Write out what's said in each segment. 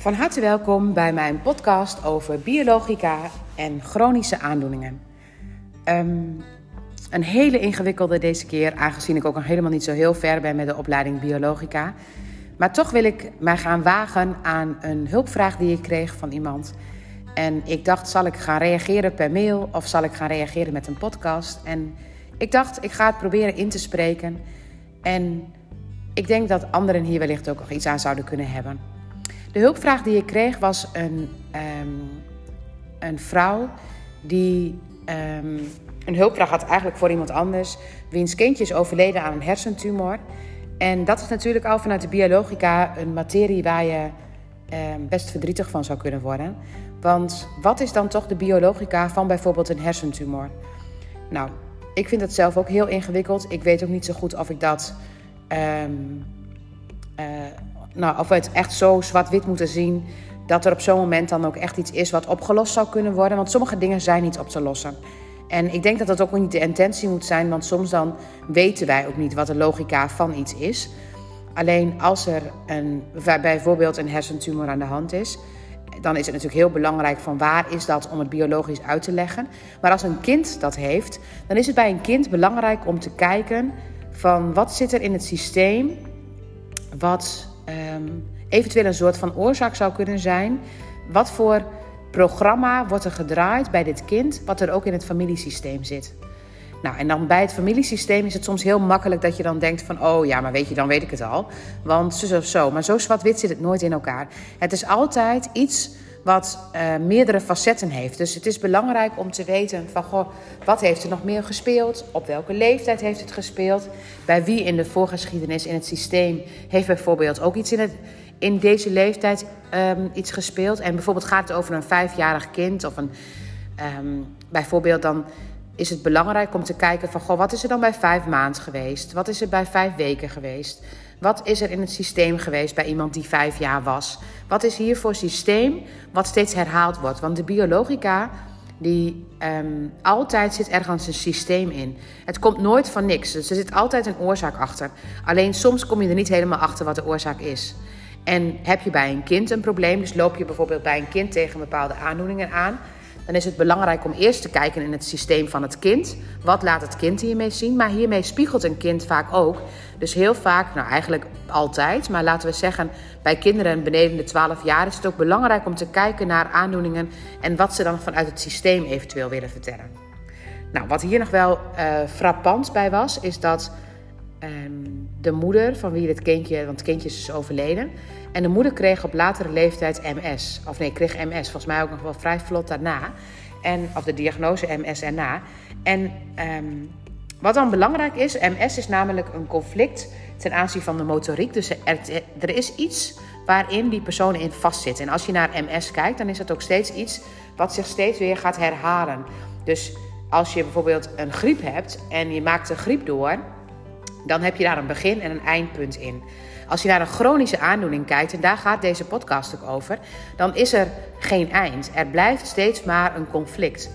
Van harte welkom bij mijn podcast over biologica en chronische aandoeningen. Ehm, een hele ingewikkelde deze keer, aangezien ik ook nog helemaal niet zo heel ver ben met de opleiding biologica. Maar toch wil ik mij gaan wagen aan een hulpvraag die ik kreeg van iemand. En ik dacht, zal ik gaan reageren per mail of zal ik gaan reageren met een podcast? En ik dacht, ik ga het proberen in te spreken. En ik denk dat anderen hier wellicht ook nog iets aan zouden kunnen hebben. De hulpvraag die ik kreeg was een, ehm, een vrouw die ehm, een hulpvraag had eigenlijk voor iemand anders, wiens kindje is overleden aan een hersentumor. En dat is natuurlijk al vanuit de biologica een materie waar je ehm, best verdrietig van zou kunnen worden. Want wat is dan toch de biologica van bijvoorbeeld een hersentumor? Nou, ik vind het zelf ook heel ingewikkeld. Ik weet ook niet zo goed of ik dat. Uh, nou, of we het echt zo zwart-wit moeten zien. Dat er op zo'n moment dan ook echt iets is wat opgelost zou kunnen worden. Want sommige dingen zijn niet op te lossen. En ik denk dat dat ook niet de intentie moet zijn, want soms dan weten wij ook niet wat de logica van iets is. Alleen als er een, bijvoorbeeld een hersentumor aan de hand is, dan is het natuurlijk heel belangrijk van waar is dat om het biologisch uit te leggen. Maar als een kind dat heeft, dan is het bij een kind belangrijk om te kijken van wat zit er in het systeem wat um, eventueel een soort van oorzaak zou kunnen zijn. Wat voor programma wordt er gedraaid bij dit kind, wat er ook in het familiesysteem zit. Nou, en dan bij het familiesysteem is het soms heel makkelijk dat je dan denkt van... oh ja, maar weet je, dan weet ik het al. Want zo of zo. Maar zo zwart-wit zit het nooit in elkaar. Het is altijd iets wat uh, meerdere facetten heeft. Dus het is belangrijk om te weten van... goh, wat heeft er nog meer gespeeld? Op welke leeftijd heeft het gespeeld? Bij wie in de voorgeschiedenis, in het systeem... heeft bijvoorbeeld ook iets in het in deze leeftijd um, iets gespeeld. En bijvoorbeeld gaat het over een vijfjarig kind of een. Um, bijvoorbeeld dan is het belangrijk om te kijken van goh, wat is er dan bij vijf maanden geweest? Wat is er bij vijf weken geweest? Wat is er in het systeem geweest bij iemand die vijf jaar was? Wat is hier voor systeem wat steeds herhaald wordt? Want de biologica, die um, altijd zit ergens een systeem in. Het komt nooit van niks. Dus er zit altijd een oorzaak achter. Alleen soms kom je er niet helemaal achter wat de oorzaak is. En heb je bij een kind een probleem, dus loop je bijvoorbeeld bij een kind tegen bepaalde aandoeningen aan, dan is het belangrijk om eerst te kijken in het systeem van het kind. Wat laat het kind hiermee zien? Maar hiermee spiegelt een kind vaak ook. Dus heel vaak, nou eigenlijk altijd, maar laten we zeggen bij kinderen beneden de 12 jaar is het ook belangrijk om te kijken naar aandoeningen en wat ze dan vanuit het systeem eventueel willen vertellen. Nou, wat hier nog wel uh, frappant bij was, is dat um, de moeder van wie het kindje, want het kindje is dus overleden. En de moeder kreeg op latere leeftijd MS. Of nee, kreeg MS, volgens mij ook nog wel vrij vlot daarna. En, of de diagnose MS erna. En um, wat dan belangrijk is, MS is namelijk een conflict ten aanzien van de motoriek. Dus er, er is iets waarin die persoon in vastzit. En als je naar MS kijkt, dan is dat ook steeds iets wat zich steeds weer gaat herhalen. Dus als je bijvoorbeeld een griep hebt en je maakt de griep door dan heb je daar een begin en een eindpunt in. Als je naar een chronische aandoening kijkt, en daar gaat deze podcast ook over, dan is er geen eind. Er blijft steeds maar een conflict.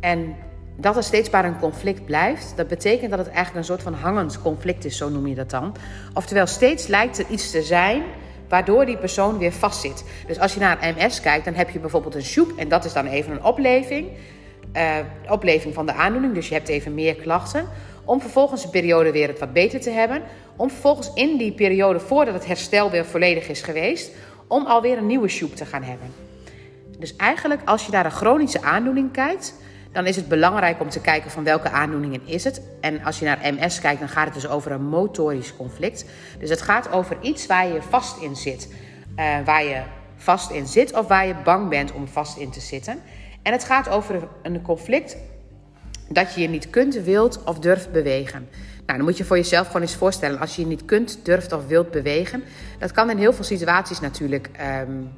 En dat er steeds maar een conflict blijft, dat betekent dat het eigenlijk een soort van hangend conflict is, zo noem je dat dan. Oftewel, steeds lijkt er iets te zijn waardoor die persoon weer vastzit. Dus als je naar MS kijkt, dan heb je bijvoorbeeld een soep en dat is dan even een opleving. Uh, opleving van de aandoening, dus je hebt even meer klachten. Om vervolgens een periode weer het wat beter te hebben. Om vervolgens in die periode, voordat het herstel weer volledig is geweest, om alweer een nieuwe soep te gaan hebben. Dus eigenlijk, als je naar een chronische aandoening kijkt, dan is het belangrijk om te kijken van welke aandoeningen is het. En als je naar MS kijkt, dan gaat het dus over een motorisch conflict. Dus het gaat over iets waar je vast in zit. Uh, waar je vast in zit of waar je bang bent om vast in te zitten. En het gaat over een conflict dat je je niet kunt, wilt of durft bewegen. Nou, dan moet je voor jezelf gewoon eens voorstellen, als je je niet kunt, durft of wilt bewegen, dat kan in heel veel situaties natuurlijk um,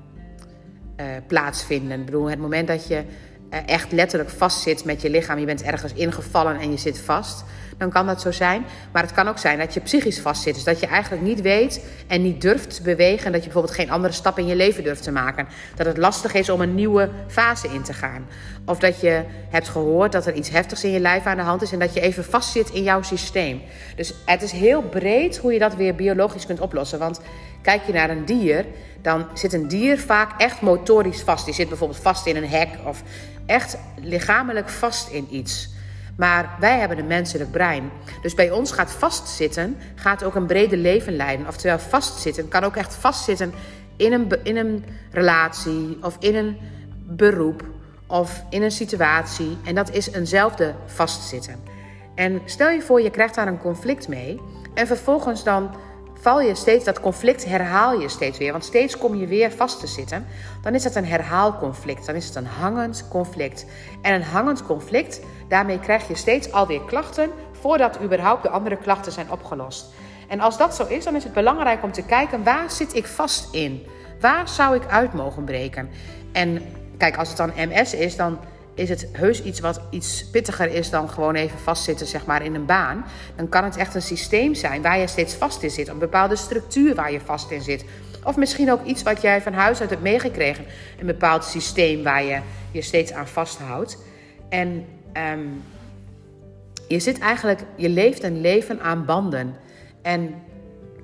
uh, plaatsvinden. Ik bedoel, het moment dat je uh, echt letterlijk vastzit met je lichaam, je bent ergens ingevallen en je zit vast, dan kan dat zo zijn. Maar het kan ook zijn dat je psychisch vastzit. Dus dat je eigenlijk niet weet en niet durft te bewegen. En dat je bijvoorbeeld geen andere stap in je leven durft te maken. Dat het lastig is om een nieuwe fase in te gaan. Of dat je hebt gehoord dat er iets heftigs in je lijf aan de hand is. En dat je even vastzit in jouw systeem. Dus het is heel breed hoe je dat weer biologisch kunt oplossen. Want kijk je naar een dier, dan zit een dier vaak echt motorisch vast. Die zit bijvoorbeeld vast in een hek of echt lichamelijk vast in iets. Maar wij hebben een menselijk brein. Dus bij ons gaat vastzitten, gaat ook een brede leven leiden. Oftewel vastzitten kan ook echt vastzitten in een, in een relatie of in een beroep of in een situatie. En dat is eenzelfde vastzitten. En stel je voor, je krijgt daar een conflict mee. En vervolgens dan val je steeds, dat conflict herhaal je steeds weer. Want steeds kom je weer vast te zitten. Dan is dat een herhaalconflict. Dan is het een hangend conflict. En een hangend conflict, daarmee krijg je steeds alweer klachten voordat überhaupt de andere klachten zijn opgelost. En als dat zo is, dan is het belangrijk om te kijken waar zit ik vast in? Waar zou ik uit mogen breken? En kijk, als het dan MS is, dan is het heus iets wat iets pittiger is dan gewoon even vastzitten zeg maar, in een baan. Dan kan het echt een systeem zijn waar je steeds vast in zit. Een bepaalde structuur waar je vast in zit. Of misschien ook iets wat jij van huis uit hebt meegekregen. Een bepaald systeem waar je je steeds aan vasthoudt. En ehm, je zit eigenlijk, je leeft een leven aan banden. En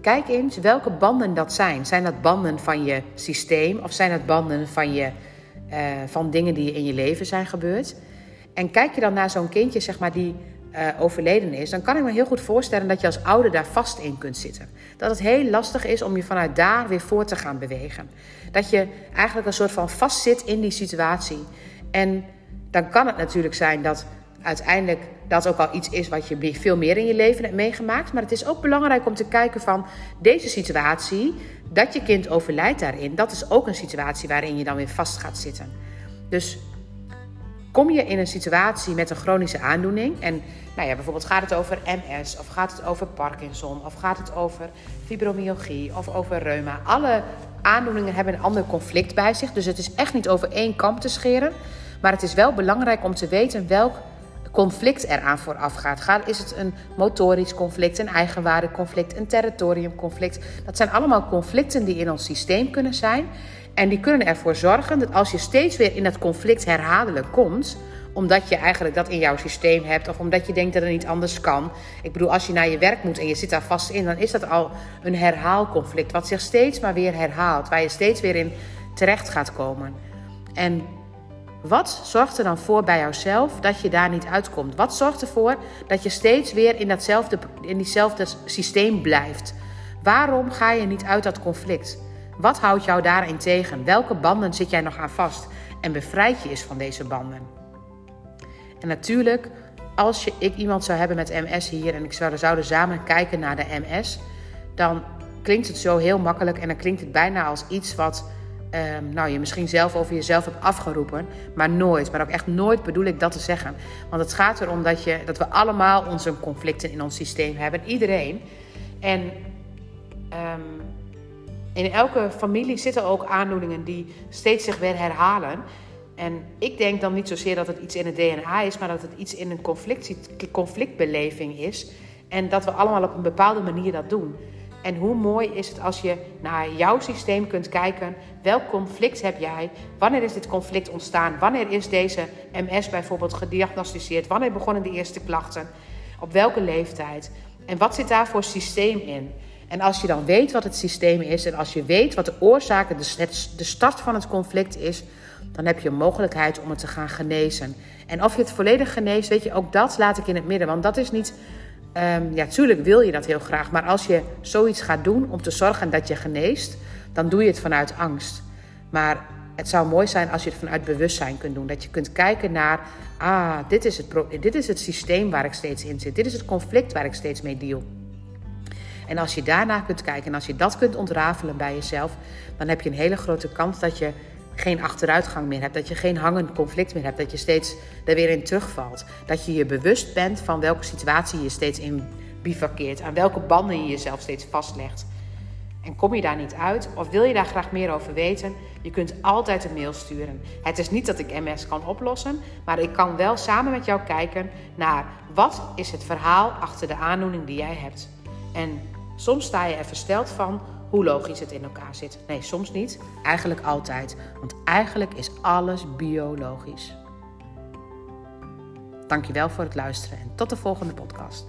kijk eens welke banden dat zijn. Zijn dat banden van je systeem of zijn dat banden van je uh, van dingen die in je leven zijn gebeurd. En kijk je dan naar zo'n kindje zeg maar, die uh, overleden is, dan kan ik me heel goed voorstellen dat je als ouder daar vast in kunt zitten. Dat het heel lastig is om je vanuit daar weer voor te gaan bewegen. Dat je eigenlijk een soort van vastzit in die situatie. En dan kan het natuurlijk zijn dat uiteindelijk dat ook al iets is wat je veel meer in je leven hebt meegemaakt. Maar het is ook belangrijk om te kijken van deze situatie, dat je kind overlijdt daarin, dat is ook een situatie waarin je dan weer vast gaat zitten. Dus kom je in een situatie met een chronische aandoening en nou ja, bijvoorbeeld gaat het over MS of gaat het over Parkinson of gaat het over fibromyalgie of over reuma. Alle aandoeningen hebben een ander conflict bij zich, dus het is echt niet over één kamp te scheren. Maar het is wel belangrijk om te weten welk conflict eraan vooraf gaat. Is het een motorisch conflict, een eigenwaardeconflict, een territoriumconflict? Dat zijn allemaal conflicten die in ons systeem kunnen zijn. En die kunnen ervoor zorgen dat als je steeds weer in dat conflict herhaaldelijk komt, omdat je eigenlijk dat in jouw systeem hebt of omdat je denkt dat het niet anders kan. Ik bedoel, als je naar je werk moet en je zit daar vast in, dan is dat al een herhaalconflict wat zich steeds maar weer herhaalt, waar je steeds weer in terecht gaat komen. En wat zorgt er dan voor bij jouzelf dat je daar niet uitkomt? Wat zorgt ervoor dat je steeds weer in, datzelfde, in diezelfde systeem blijft? Waarom ga je niet uit dat conflict? Wat houdt jou daarin tegen? Welke banden zit jij nog aan vast? En bevrijd je eens van deze banden. En natuurlijk, als je, ik iemand zou hebben met MS hier en ik zou, zouden samen kijken naar de MS, dan klinkt het zo heel makkelijk en dan klinkt het bijna als iets wat um, nou, je misschien zelf over jezelf hebt afgeroepen. Maar nooit, maar ook echt nooit bedoel ik dat te zeggen. Want het gaat erom dat, je, dat we allemaal onze conflicten in ons systeem hebben. Iedereen. En um, in elke familie zitten ook aandoeningen die steeds zich weer herhalen. En ik denk dan niet zozeer dat het iets in het DNA is, maar dat het iets in een conflict, conflictbeleving is. En dat we allemaal op een bepaalde manier dat doen. En hoe mooi is het als je naar jouw systeem kunt kijken. Welk conflict heb jij? Wanneer is dit conflict ontstaan? Wanneer is deze MS bijvoorbeeld gediagnosticeerd? Wanneer begonnen de eerste klachten? Op welke leeftijd? En wat zit daar voor systeem in? En als je dan weet wat het systeem is en als je weet wat de oorzaken, de start van het conflict is, dan heb je een mogelijkheid om het te gaan genezen. En of je het volledig geneest, weet je, ook dat laat ik in het midden. Want dat is niet Um, ja, tuurlijk wil je dat heel graag. Maar als je zoiets gaat doen om te zorgen dat je geneest, dan doe je het vanuit angst. Maar het zou mooi zijn als je het vanuit bewustzijn kunt doen. Dat je kunt kijken naar, ah, dit is het, dit is het systeem waar ik steeds in zit. Dit is het conflict waar ik steeds mee deal. En als je daarna kunt kijken en als je dat kunt ontrafelen bij jezelf, dan heb je een hele grote kans dat je geen achteruitgang meer hebt. Dat je geen hangend conflict meer hebt. Dat je steeds er weer in terugvalt. Dat je je bewust bent van welke situatie je steeds in bivakkeert. Aan welke banden je jezelf steeds vastlegt. En kom je daar niet uit of wil je daar graag meer over weten? Je kunt altijd een mail sturen. Het is niet dat ik MS kan oplossen, maar ik kan wel samen met jou kijken naar wat is het verhaal achter de aandoening die jij hebt. En soms sta je er versteld van hoe logisch het in elkaar zit. Nee, soms niet. Eigenlijk altijd. Want eigenlijk is alles biologisch. Dankjewel voor het luisteren en tot de volgende podcast.